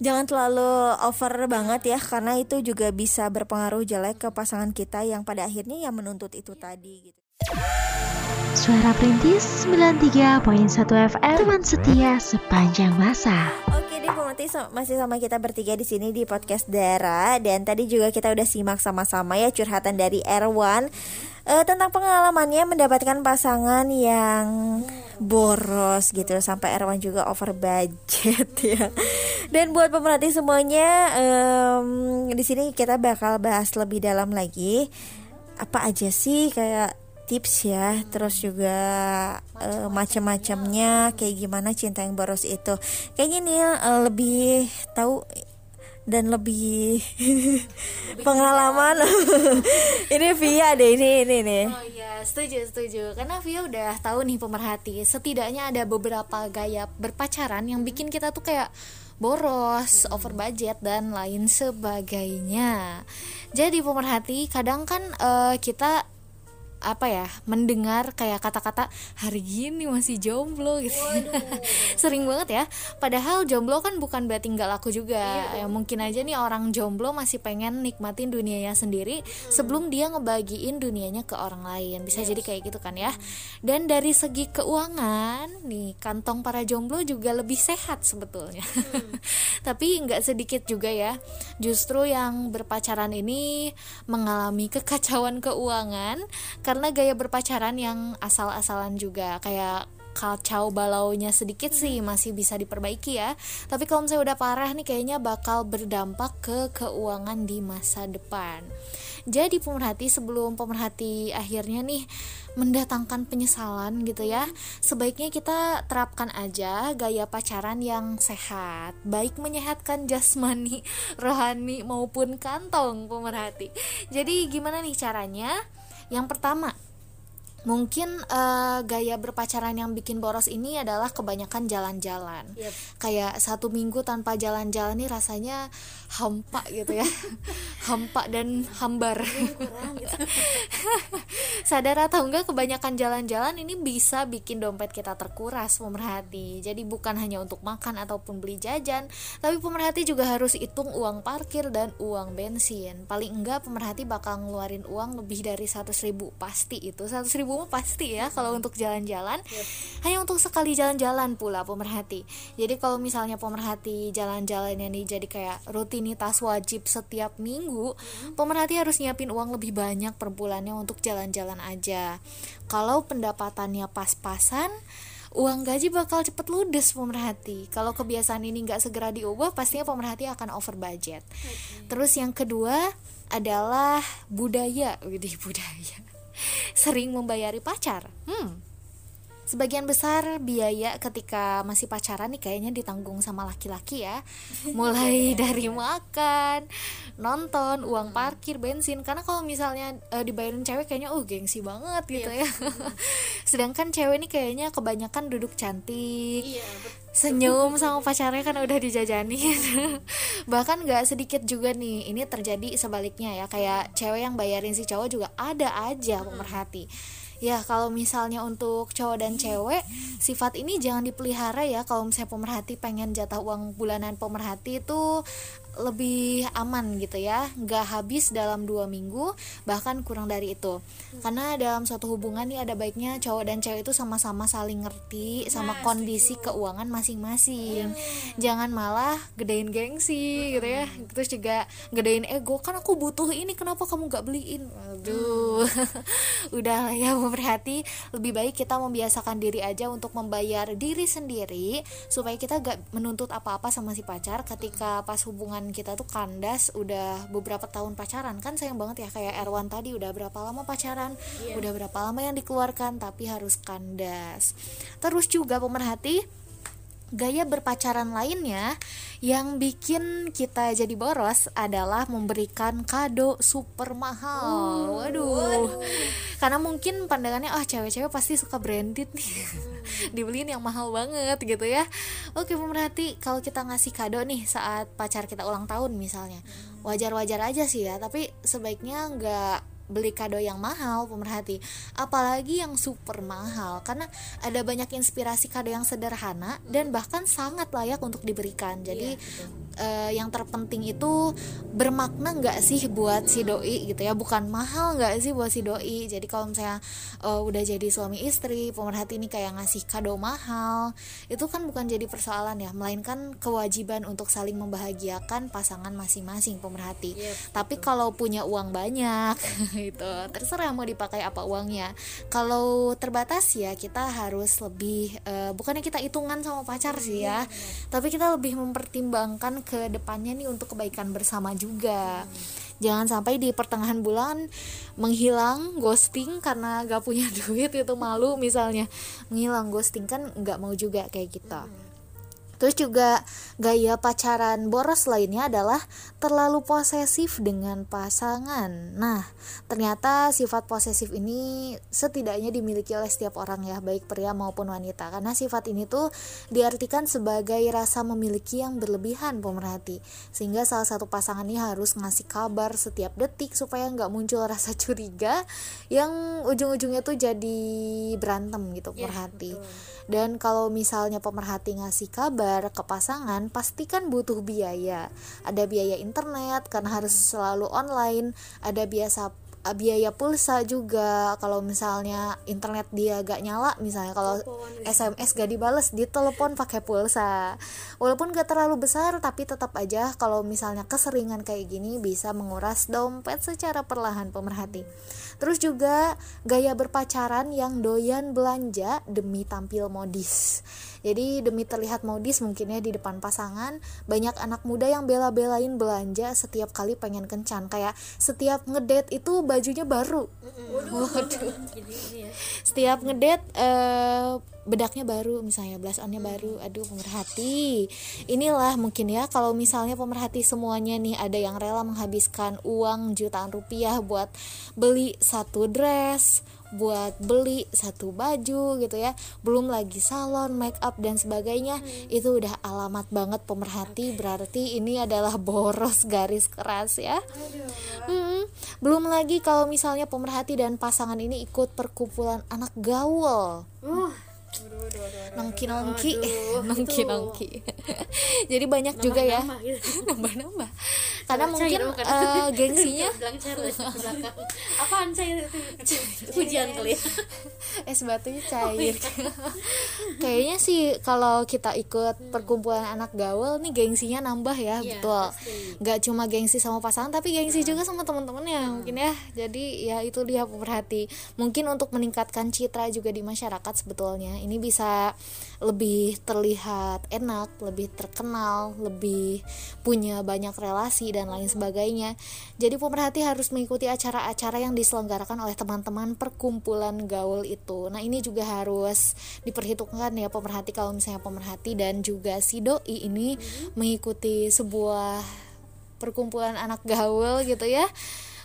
jangan terlalu over banget ya karena itu juga bisa berpengaruh jelek ke pasangan kita yang pada akhirnya yang menuntut itu tadi gitu. Suara Perintis 93.1 FM Teman setia sepanjang masa. Oke deh so- masih sama kita bertiga di sini di podcast Dara. Dan tadi juga kita udah simak sama-sama ya curhatan dari Erwan eh, tentang pengalamannya mendapatkan pasangan yang boros gitu. Sampai Erwan juga over budget ya. Dan buat pemerhati semuanya em, di sini kita bakal bahas lebih dalam lagi. Apa aja sih kayak tips ya terus juga eh, macam-macamnya kayak gimana cinta yang boros itu kayaknya nih eh, lebih tahu dan lebih pengalaman ini via deh ini ini nih Oh iya, setuju, setuju. Karena Via udah tahu nih pemerhati, setidaknya ada beberapa gaya berpacaran yang bikin kita tuh kayak boros, over budget dan lain sebagainya. Jadi pemerhati, kadang kan eh, kita apa ya mendengar kayak kata-kata hari gini masih jomblo gitu. Sering banget ya. Padahal jomblo kan bukan berarti nggak laku juga. Ya mungkin aja nih orang jomblo masih pengen nikmatin dunianya sendiri sebelum dia ngebagiin dunianya ke orang lain. Bisa jadi kayak gitu kan ya. Dan dari segi keuangan nih kantong para jomblo juga lebih sehat sebetulnya. Tapi nggak sedikit juga ya. Justru yang berpacaran ini mengalami kekacauan keuangan karena gaya berpacaran yang asal-asalan juga. Kayak kacau balaunya sedikit sih masih bisa diperbaiki ya. Tapi kalau misalnya udah parah nih kayaknya bakal berdampak ke keuangan di masa depan. Jadi pemerhati sebelum pemerhati akhirnya nih mendatangkan penyesalan gitu ya sebaiknya kita terapkan aja gaya pacaran yang sehat. Baik menyehatkan jasmani rohani maupun kantong pemerhati. Jadi gimana nih caranya yang pertama mungkin eh, gaya berpacaran yang bikin boros ini adalah kebanyakan jalan-jalan. Yep. kayak satu minggu tanpa jalan-jalan nih rasanya hampa gitu ya. Hampa dan hambar. Sadar atau enggak kebanyakan jalan-jalan ini bisa bikin dompet kita terkuras pemerhati. Jadi bukan hanya untuk makan ataupun beli jajan tapi pemerhati juga harus hitung uang parkir dan uang bensin. Paling enggak pemerhati bakal ngeluarin uang lebih dari 100 ribu pasti itu. 100 ribu mah pasti ya kalau untuk jalan-jalan. Hanya untuk sekali jalan-jalan pula pemerhati. Jadi kalau misalnya pemerhati jalan-jalannya nih jadi kayak rutinitas wajib setiap minggu pemerhati harus nyiapin uang lebih banyak per bulannya untuk jalan-jalan aja. Kalau pendapatannya pas-pasan uang gaji bakal cepet ludes pemerhati. Kalau kebiasaan ini nggak segera diubah pastinya pemerhati akan over budget. Terus yang kedua adalah budaya. Widih budaya sering membayari pacar. Hmm Sebagian besar biaya ketika masih pacaran nih kayaknya ditanggung sama laki-laki ya. Mulai dari makan, nonton, uang parkir, bensin. Karena kalau misalnya eh, dibayarin cewek kayaknya oh gengsi banget gitu ya. Sedangkan cewek nih kayaknya kebanyakan duduk cantik. Senyum sama pacarnya kan udah dijajanin. Bahkan nggak sedikit juga nih. Ini terjadi sebaliknya ya. Kayak cewek yang bayarin si cowok juga ada aja pemerhati. Ya kalau misalnya untuk cowok dan cewek Sifat ini jangan dipelihara ya. Kalau misalnya pemerhati pengen jatah uang bulanan pemerhati itu lebih aman gitu ya. Nggak habis dalam dua minggu bahkan kurang dari itu. Karena dalam suatu hubungan nih ada baiknya cowok dan cewek itu sama-sama saling ngerti sama kondisi keuangan masing-masing. Jangan malah gedein gengsi gitu ya. Terus juga gedein ego. Kan aku butuh ini kenapa kamu nggak beliin? Aduh. Udah lah ya berhati lebih baik kita membiasakan diri aja untuk membayar diri sendiri supaya kita gak menuntut apa-apa sama si pacar ketika pas hubungan kita tuh kandas udah beberapa tahun pacaran. Kan sayang banget ya kayak Erwan tadi udah berapa lama pacaran? Udah berapa lama yang dikeluarkan tapi harus kandas. Terus juga pemerhati gaya berpacaran lainnya yang bikin kita jadi boros adalah memberikan kado super mahal. Waduh. Karena mungkin pandangannya ah cewek-cewek pasti suka branded nih. Dibeliin yang mahal banget gitu ya. Oke, pemerhati kalau kita ngasih kado nih saat pacar kita ulang tahun misalnya. Wajar-wajar aja sih ya, tapi sebaiknya nggak beli kado yang mahal pemerhati. Apalagi yang super mahal karena ada banyak inspirasi kado yang sederhana dan bahkan sangat layak untuk diberikan. Jadi eh, yang terpenting itu bermakna nggak sih buat si doi gitu ya? Bukan mahal nggak sih buat si doi? Jadi kalau misalnya eh, udah jadi suami istri pemerhati ini kayak ngasih kado mahal itu kan bukan jadi persoalan ya. Melainkan kewajiban untuk saling membahagiakan pasangan masing-masing pemerhati. Tapi kalau punya uang banyak itu terserah mau dipakai apa uangnya. Kalau terbatas ya kita harus lebih eh, bukannya kita hitungan sama pacar sih ya tapi kita lebih mempertimbangkan ke depannya nih untuk kebaikan bersama juga. Jangan sampai di pertengahan bulan menghilang ghosting karena gak punya duit itu malu misalnya. Menghilang ghosting kan nggak mau juga kayak kita Terus juga gaya pacaran boros lainnya adalah terlalu posesif dengan pasangan. Nah, ternyata sifat posesif ini setidaknya dimiliki oleh setiap orang ya, baik pria maupun wanita. Karena sifat ini tuh diartikan sebagai rasa memiliki yang berlebihan pemerhati. Sehingga salah satu pasangan ini harus ngasih kabar setiap detik supaya nggak muncul rasa curiga yang ujung-ujungnya tuh jadi berantem gitu pemerhati. Dan kalau misalnya pemerhati ngasih kabar ke pasangan, pasti kan butuh biaya. Ada biaya internet karena harus selalu online, ada biasa biaya pulsa juga. Kalau misalnya internet dia gak nyala misalnya kalau SMS gak dibales ditelepon pakai pulsa. Walaupun gak terlalu besar tapi tetap aja kalau misalnya keseringan kayak gini bisa menguras dompet secara perlahan pemerhati. Terus juga gaya berpacaran yang doyan belanja demi tampil modis jadi demi terlihat modis mungkin ya di depan pasangan banyak anak muda yang bela-belain belanja setiap kali pengen kencan. Kayak setiap ngedate itu bajunya baru. Waduh. Setiap ngedate eh, bedaknya baru misalnya blush onnya baru. Aduh pemerhati. Inilah mungkin ya kalau misalnya pemerhati semuanya nih ada yang rela menghabiskan uang jutaan rupiah buat beli satu dress buat beli satu baju gitu ya. Belum lagi salon make up dan sebagainya. Itu udah alamat banget pemerhati. Berarti ini adalah boros garis keras ya. Mm-mm. belum lagi kalau misalnya pemerhati dan pasangan ini ikut perkumpulan anak gaul nongki nongki nongki nongki jadi banyak juga ya. Nambah gitu. nambah nambah karena Cair mungkin eh, gengsinya bilang cair apaan itu hujan kali ya es batunya cair. kayaknya sih kalau kita ikut perkumpulan anak gaul nih gengsinya nambah ya Iya, betul. pasti. nggak cuma gengsi sama pasangan tapi gengsi juga sama teman-temannya mungkin ya. Jadi ya itu dia pemerhati mungkin untuk meningkatkan citra juga di masyarakat sebetulnya ini bisa lebih terlihat enak lebih terkenal lebih punya banyak relasi dan lain sebagainya. Jadi pemerhati harus mengikuti acara-acara yang diselenggarakan oleh teman-teman perkumpulan gaul itu. Nah ini juga harus diperhitungkan ya pemerhati kalau misalnya pemerhati dan juga si doi ini mengikuti sebuah perkumpulan anak gaul gitu ya.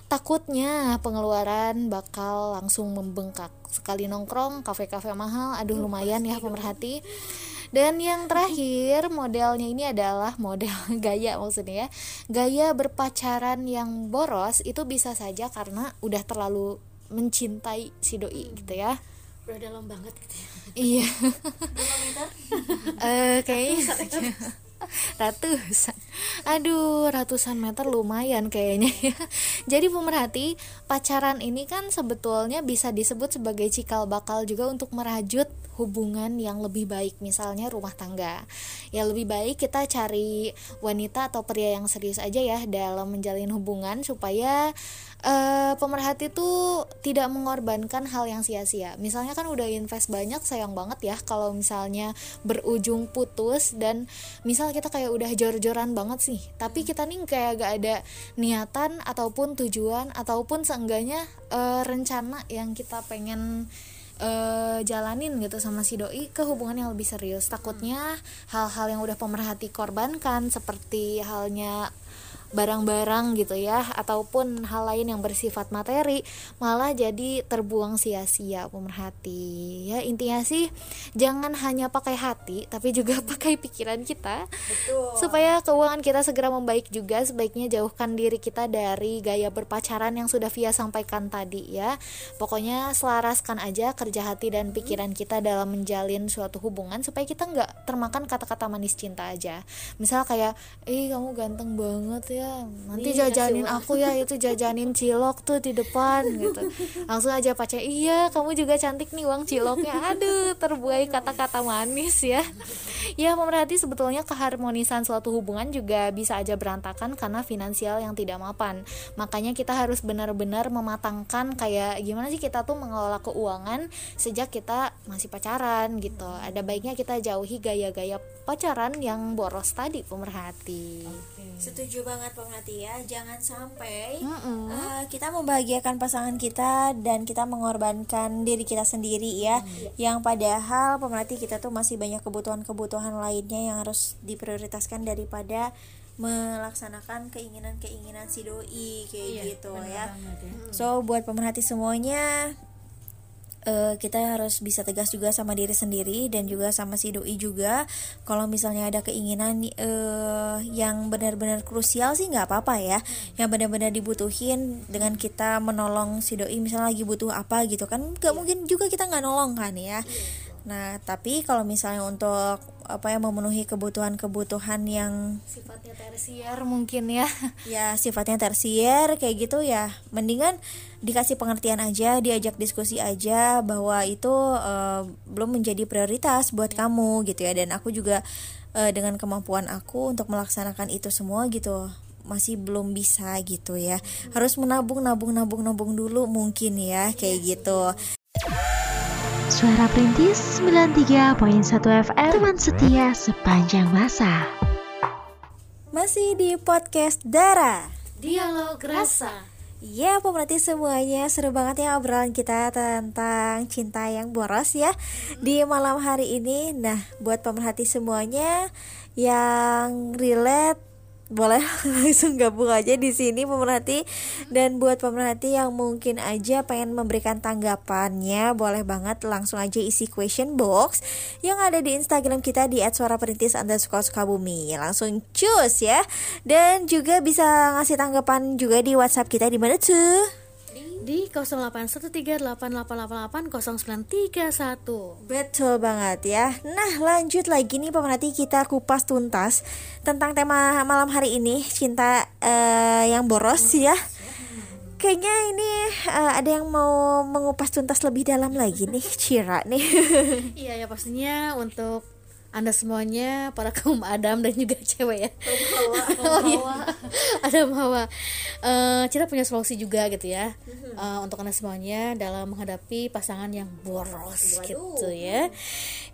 Takutnya pengeluaran bakal langsung membengkak sekali nongkrong kafe-kafe mahal. Aduh lumayan ya pemerhati. Dan yang terakhir modelnya ini adalah model gaya maksudnya ya. Gaya berpacaran yang boros itu bisa saja karena udah terlalu mencintai si doi gitu ya. Udah dalam banget gitu ya. Iya. Eh kayaknya ratusan. Aduh ratusan meter lumayan kayaknya ya. Jadi pemerhati pacaran ini kan sebetulnya bisa disebut sebagai cikal bakal juga untuk merajut hubungan yang lebih baik. Misalnya rumah tangga. Ya lebih baik kita cari wanita atau pria yang serius aja ya dalam menjalin hubungan supaya uh, pemerhati tuh tidak mengorbankan hal yang sia-sia. Misalnya kan udah invest banyak sayang banget ya kalau misalnya berujung putus dan misal kita kayak udah jor-joran banget sih. Tapi kita nih kayak gak ada niatan ataupun tujuan ataupun seenggaknya uh, rencana yang kita pengen uh, jalanin gitu sama si doi ke hubungan yang lebih serius. Takutnya hal-hal yang udah pemerhati korbankan seperti halnya barang-barang gitu ya ataupun hal lain yang bersifat materi malah jadi terbuang sia-sia pemerhati. Ya intinya sih jangan hanya pakai hati tapi juga pakai pikiran kita. Betul. supaya keuangan kita segera membaik juga sebaiknya jauhkan diri kita dari gaya berpacaran yang sudah Via sampaikan tadi ya. Pokoknya selaraskan aja kerja hati dan pikiran kita dalam menjalin suatu hubungan supaya kita nggak termakan kata-kata manis cinta aja. Misal kayak eh kamu ganteng banget ya ya nanti iya, jajanin aku ya itu jajanin cilok tuh di depan gitu. Langsung aja pacar iya kamu juga cantik nih uang ciloknya. Aduh terbuai kata-kata manis ya. Ya pemerhati sebetulnya keharmonisan suatu hubungan juga bisa aja berantakan karena finansial yang tidak mapan. Makanya kita harus benar-benar mematangkan kayak gimana sih kita tuh mengelola keuangan sejak kita masih pacaran gitu. Ada baiknya kita jauhi gaya-gaya pacaran yang boros tadi pemerhati setuju banget pemerhati ya jangan sampai mm -mm. Uh, kita membahagiakan pasangan kita dan kita mengorbankan diri kita sendiri ya mm. yang padahal pemerhati kita tuh masih banyak kebutuhan-kebutuhan lainnya yang harus diprioritaskan daripada melaksanakan keinginan-keinginan si doi kayak iya, gitu ya. ya. So buat pemerhati semuanya uh, kita harus bisa tegas juga sama diri sendiri dan juga sama si doi juga. Kalau misalnya ada keinginan uh, yang benar-benar krusial sih nggak apa-apa ya. Yang benar-benar dibutuhin dengan kita menolong si doi misalnya lagi butuh apa gitu kan nggak yeah. mungkin juga kita nggak nolong kan ya. Yeah Nah, tapi kalau misalnya untuk apa ya memenuhi kebutuhan-kebutuhan yang sifatnya tersier mungkin ya. Ya, sifatnya tersier kayak gitu ya. Mendingan dikasih pengertian aja, diajak diskusi aja bahwa itu uh, belum menjadi prioritas buat ya. kamu gitu ya. Dan aku juga uh, dengan kemampuan aku untuk melaksanakan itu semua gitu masih belum bisa gitu ya. Harus menabung nabung nabung nabung dulu mungkin ya kayak ya, gitu. Suara Perintis 93.1 FM Teman setia sepanjang masa. Masih di podcast Dara. Dialog Rasa. Ya pemerhati semuanya seru banget ya obrolan kita tentang cinta yang boros ya Di malam hari ini. Nah buat pemerhati semuanya yang relate boleh langsung gabung aja di sini pemerhati. Dan buat pemerhati yang mungkin aja pengen memberikan tanggapannya boleh banget langsung aja isi question box yang ada di Instagram kita di @suaraperintis underscore sukabumi. Langsung cus ya. Dan juga bisa ngasih tanggapan juga di WhatsApp kita di mana tuh di 081388880931. Betul banget ya. Nah, lanjut lagi nih pemerhati kita kupas tuntas tentang tema malam hari ini cinta uh, yang boros ya. Kayaknya ini uh, ada yang mau mengupas tuntas lebih dalam lagi nih, Cira nih. iya ya pastinya untuk anda semuanya para kaum Adam dan juga cewek ya. oh, iya. Adam Hawa. Uh, kita punya solusi juga gitu ya. Uh, untuk Anda semuanya dalam menghadapi pasangan yang boros Waduh. gitu ya.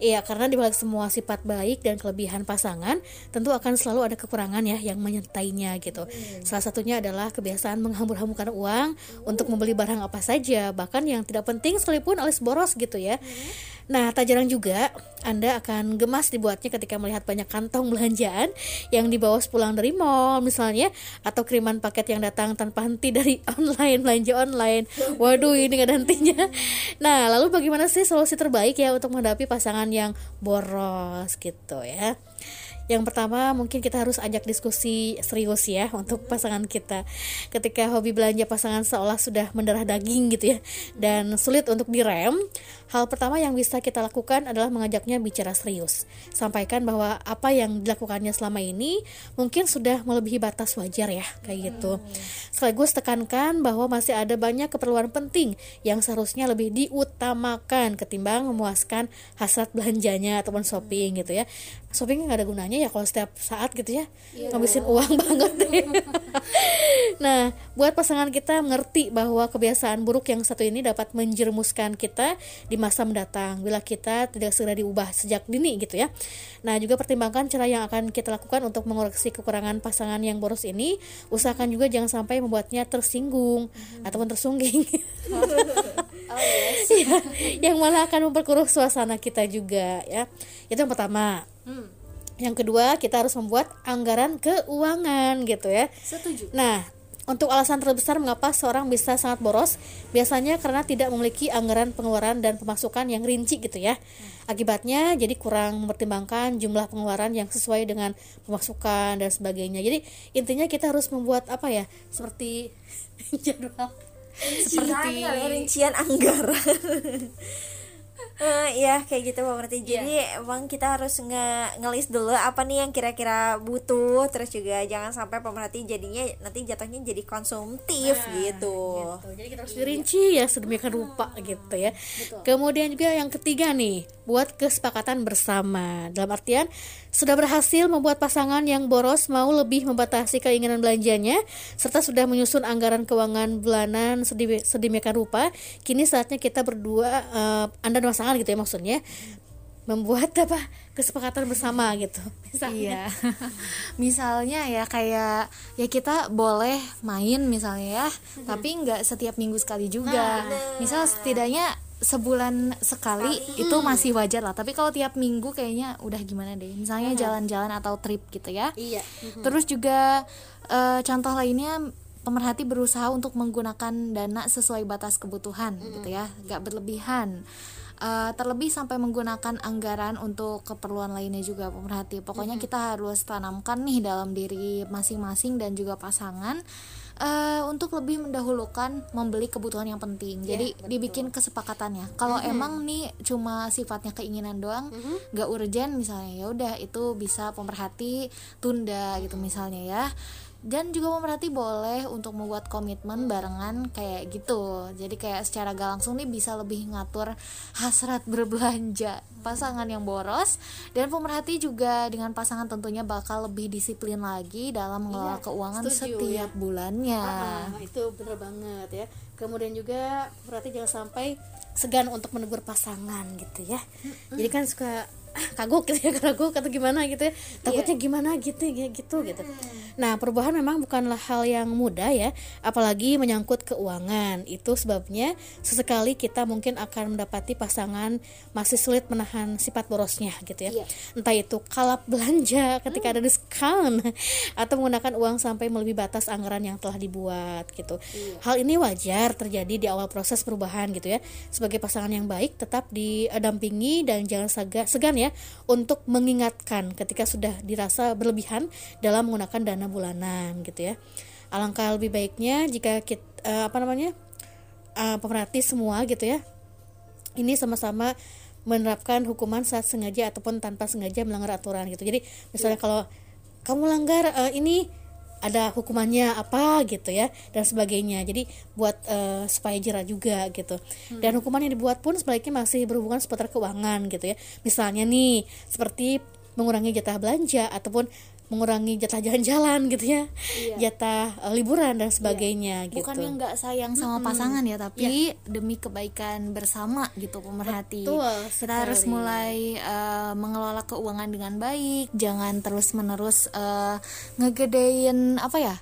Iya, karena di balik semua sifat baik dan kelebihan pasangan, tentu akan selalu ada kekurangan ya yang menyertainya gitu. Hmm. Salah satunya adalah kebiasaan menghambur-hamburkan uang untuk membeli barang apa saja, bahkan yang tidak penting sekalipun alias boros gitu ya. Hmm Nah, tak jarang juga Anda akan gemas dibuatnya ketika melihat banyak kantong belanjaan yang dibawa sepulang dari mall misalnya atau kiriman paket yang datang tanpa henti dari online, belanja online. Waduh, ini gak ada hentinya. Nah, lalu bagaimana sih solusi terbaik ya untuk menghadapi pasangan yang boros gitu ya? Yang pertama mungkin kita harus ajak diskusi serius ya untuk pasangan kita. Ketika hobi belanja pasangan seolah sudah mendarah daging gitu ya dan sulit untuk direm, hal pertama yang bisa kita lakukan adalah mengajaknya bicara serius. Sampaikan bahwa apa yang dilakukannya selama ini mungkin sudah melebihi batas wajar ya kayak gitu. Sekaligus tekankan bahwa masih ada banyak keperluan penting yang seharusnya lebih diutamakan ketimbang memuaskan hasrat belanjanya ataupun shopping gitu ya shopping nggak ada gunanya ya kalau setiap saat gitu ya ngabisin uang banget deh nah buat pasangan kita mengerti bahwa kebiasaan buruk yang satu ini dapat menjerumuskan kita di masa mendatang bila kita tidak segera diubah sejak dini gitu ya. Nah juga pertimbangkan cara yang akan kita lakukan untuk mengoreksi kekurangan pasangan yang boros ini. Usahakan juga jangan sampai membuatnya tersinggung ataupun tersungging. Iya, yang malah akan memperkeruh suasana kita juga ya. Itu yang pertama. Yang kedua kita harus membuat anggaran keuangan gitu ya. Setuju. nah untuk alasan terbesar mengapa seorang bisa sangat boros biasanya karena tidak memiliki anggaran pengeluaran dan pemasukan yang rinci gitu ya. Akibatnya jadi kurang mempertimbangkan jumlah pengeluaran yang sesuai dengan pemasukan dan sebagainya. Jadi intinya kita harus membuat apa ya seperti jadwal. Seperti rincian anggaran Eh, Iya kayak gitu Pak Berarti Jadi emang kita harus nge ngelis dulu apa nih yang kira-kira butuh. Terus juga jangan sampai pemerhati jadinya nanti jatuhnya jadi konsumtif gitu. gitu. Jadi kita harus dirinci ya sedemikian rupa gitu ya. Kemudian juga yang ketiga nih, buat kesepakatan bersama. Dalam artian sudah berhasil membuat pasangan yang boros mau lebih membatasi keinginan belanjanya serta sudah menyusun anggaran keuangan bulanan sedemi- sedemikian rupa, kini saatnya kita berdua eh, Anda dan pasangan gitu ya maksudnya membuat apa kesepakatan bersama gitu. Misalnya. Iya. misalnya ya kayak ya kita boleh main misalnya ya, tapi nggak setiap minggu sekali juga. Misal setidaknya sebulan sekali itu masih wajar lah. Tapi kalau tiap minggu kayaknya udah gimana deh. Misalnya jalan-jalan atau trip gitu ya. Iya. Terus juga eh, contoh lainnya pemerhati berusaha untuk menggunakan dana sesuai batas kebutuhan gitu ya, nggak berlebihan. Eh, terlebih sampai menggunakan anggaran untuk keperluan lainnya juga pemerhati. Pokoknya kita harus tanamkan nih dalam diri masing-masing dan juga pasangan eh, untuk lebih mendahulukan membeli kebutuhan yang penting. Jadi dibikin kesepakatannya. Kalau emang nih cuma sifatnya keinginan doang, nggak urgent misalnya ya udah itu bisa pemerhati tunda gitu misalnya ya dan juga pemerhati boleh untuk membuat komitmen barengan kayak gitu. Jadi kayak secara gak langsung nih bisa lebih ngatur hasrat berbelanja pasangan yang boros dan pemerhati juga dengan pasangan tentunya bakal lebih disiplin lagi dalam mengelola keuangan setuju, setiap bulannya. Ah, itu bener banget ya. Kemudian juga berarti jangan sampai segan untuk menegur pasangan gitu ya. Jadi kan suka ah, kagok gitu ya kagok atau gimana gitu ya. Takutnya gimana gitu ya gitu gitu. Nah perubahan memang bukanlah hal yang mudah ya apalagi menyangkut keuangan. Itu sebabnya sesekali kita mungkin akan mendapati pasangan masih sulit menahan sifat borosnya gitu ya. Entah itu kalap belanja ketika ada diskon atau menggunakan uang sampai melebihi batas anggaran yang telah dibuat gitu. Hal ini wajar terjadi di awal proses perubahan gitu ya. Sebagai pasangan yang baik tetap didampingi dan jangan saga- segan ya untuk mengingatkan ketika sudah dirasa berlebihan dalam menggunakan dana bulanan gitu ya. Alangkah lebih baiknya jika kita apa namanya eh, pemerhati semua gitu ya. Ini sama-sama menerapkan hukuman saat sengaja ataupun tanpa sengaja melanggar aturan gitu. Jadi misalnya kalau kamu langgar eh, ini ada hukumannya apa gitu ya dan sebagainya. Jadi buat eh, supaya jerah juga gitu. Dan hukuman yang dibuat pun sebaliknya masih berhubungan seputar keuangan gitu ya. Misalnya nih seperti mengurangi jatah belanja ataupun mengurangi jatah jalan-jalan gitu ya. Jatah eh, liburan dan sebagainya gitu. bukannya nggak sayang sama pasangan ya tapi demi kebaikan bersama gitu pemerhati. Betul kita harus mulai eh, mengelola keuangan dengan baik. Jangan terus menerus ngegedein apa ya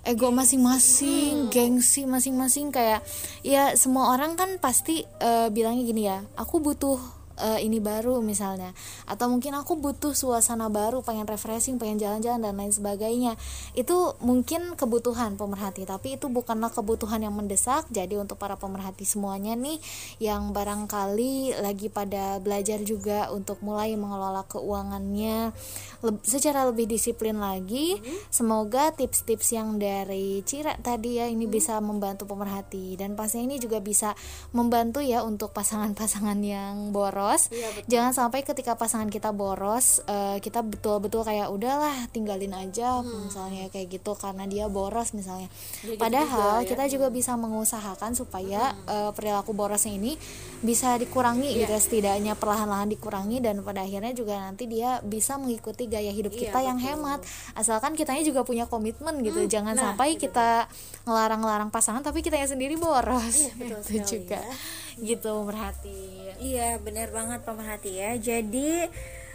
ego masing-masing gengsi masing-masing. Kayak ya semua orang kan pasti eh, bilangnya gini ya aku butuh uh, ini baru misalnya. Atau mungkin aku butuh suasana baru pengen refreshing pengen jalan-jalan dan lain sebagainya. Itu mungkin kebutuhan pemerhati tapi itu bukanlah kebutuhan yang mendesak. Jadi untuk para pemerhati semuanya nih yang barangkali lagi pada belajar juga untuk mulai mengelola keuangannya le secara lebih disiplin lagi. Mm-hmm. semoga tips-tips yang dari Cira tadi ya ini mm-hmm. bisa membantu pemerhati. Dan pastinya ini juga bisa membantu ya untuk pasangan-pasangan yang boros iya, jangan sampai ketika pasangan kita boros uh, kita betul-betul kayak udahlah tinggalin aja hmm. misalnya kayak gitu karena dia boros misalnya ya, padahal juga, ya. kita juga bisa mengusahakan supaya hmm. uh, perilaku borosnya ini bisa dikurangi yeah. gitu setidaknya perlahan-lahan dikurangi dan pada akhirnya juga nanti dia bisa mengikuti gaya hidup iya, kita yeah, yang betul. hemat asalkan kitanya juga punya komitmen gitu hmm, jangan nah, sampai kita ngelarang-larang pasangan tapi kitanya sendiri boros iya, betul itu juga ya. Gitu merhati iya benar banget pemerhati ya. Jadi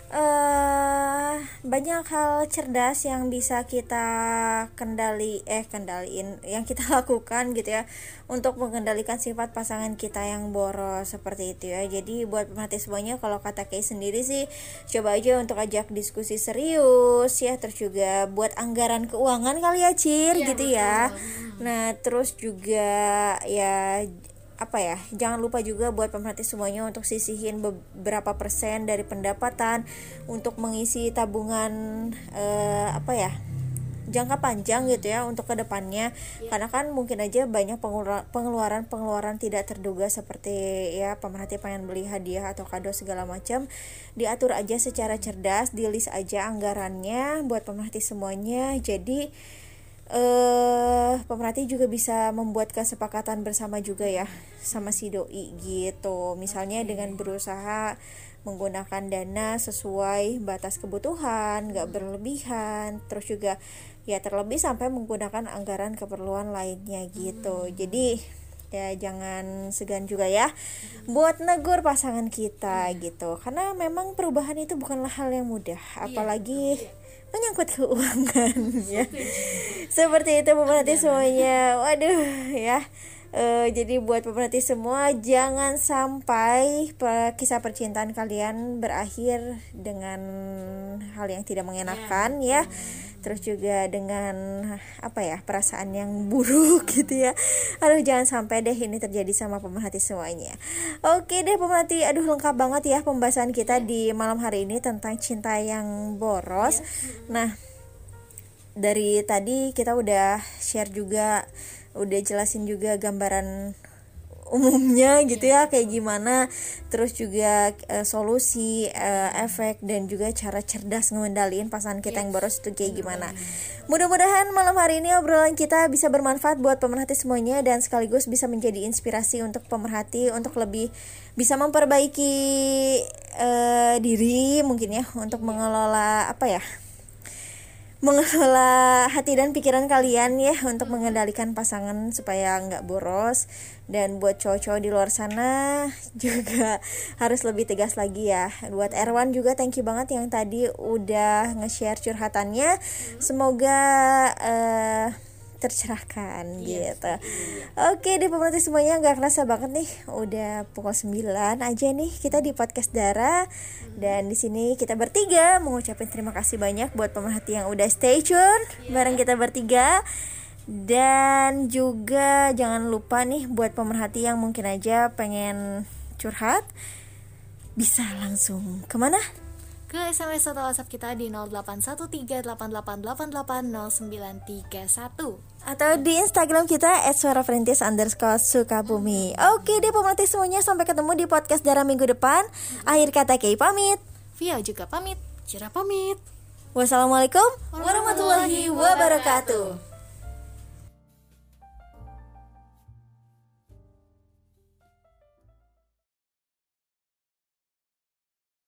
uh, banyak hal cerdas yang bisa kita kendali eh kendaliin yang kita lakukan gitu ya untuk mengendalikan sifat pasangan kita yang boros seperti itu ya. Jadi buat pemerhati semuanya kalau kata Kay sendiri sih coba aja untuk ajak diskusi serius ya terus juga buat anggaran keuangan kali ya Cir ya, gitu betul. ya nah terus juga ya apa ya jangan lupa juga buat pemerhati semuanya untuk sisihin beberapa persen dari pendapatan untuk mengisi tabungan eh, apa ya jangka panjang gitu ya untuk ke depannya. Ya. karena kan mungkin aja banyak pengeluaran pengeluaran tidak terduga seperti ya pemerhati pengen beli hadiah atau kado segala macam diatur aja secara cerdas di list aja anggarannya buat pemerhati semuanya. Jadi eh pemerhati juga bisa membuat kesepakatan bersama juga ya sama si doi gitu. Misalnya dengan berusaha menggunakan dana sesuai batas kebutuhan nggak berlebihan terus juga ya terlebih sampai menggunakan anggaran keperluan lainnya gitu. Jadi ya jangan segan juga ya buat negur pasangan kita gitu. Karena memang perubahan itu bukanlah hal yang mudah iya, apalagi menyangkut keuangan ya. Seperti itu pemerhati semuanya. Waduh ya. Uh, jadi buat pemerhati semua jangan sampai kisah percintaan kalian berakhir dengan hal yang tidak mengenakan ya, ya. Terus juga dengan apa ya perasaan yang buruk gitu ya. Aduh jangan sampai deh ini terjadi sama pemerhati semuanya. Oke deh pemerhati. Aduh lengkap banget ya pembahasan kita di malam hari ini tentang cinta yang boros. Ya. nah dari tadi kita udah share juga udah jelasin juga gambaran umumnya gitu ya kayak gimana. Terus juga uh, solusi uh, efek dan juga cara cerdas ngendaliin pasangan kita yang boros itu kayak gimana. Mudah-mudahan malam hari ini obrolan kita bisa bermanfaat buat pemerhati semuanya dan sekaligus bisa menjadi inspirasi untuk pemerhati untuk lebih bisa memperbaiki uh, diri mungkin ya untuk mengelola apa ya mengelola hati dan pikiran kalian ya untuk mengendalikan pasangan supaya nggak boros. Dan buat cowok-cowok di luar sana juga harus lebih tegas lagi ya. Buat Erwan juga thank you banget yang tadi udah nge-share curhatannya. Semoga uh, tercerahkan yes, gitu. Iya. Oke deh pemerhati semuanya nggak kerasa banget nih udah pukul 9 aja nih kita di podcast Dara dan di sini kita bertiga mengucapkan terima kasih banyak buat pemerhati yang udah stay tune yeah. bareng kita bertiga dan juga jangan lupa nih buat pemerhati yang mungkin aja pengen curhat bisa langsung ke mana? ke SMS atau WhatsApp kita di 081388880931 atau di Instagram kita @suarafrentis underscore sukabumi. Oke deh pemerhati semuanya sampai ketemu di podcast darah minggu depan. Akhir kata Kei pamit. Via juga pamit. Cira pamit. Wassalamualaikum warahmatullahi wabarakatuh.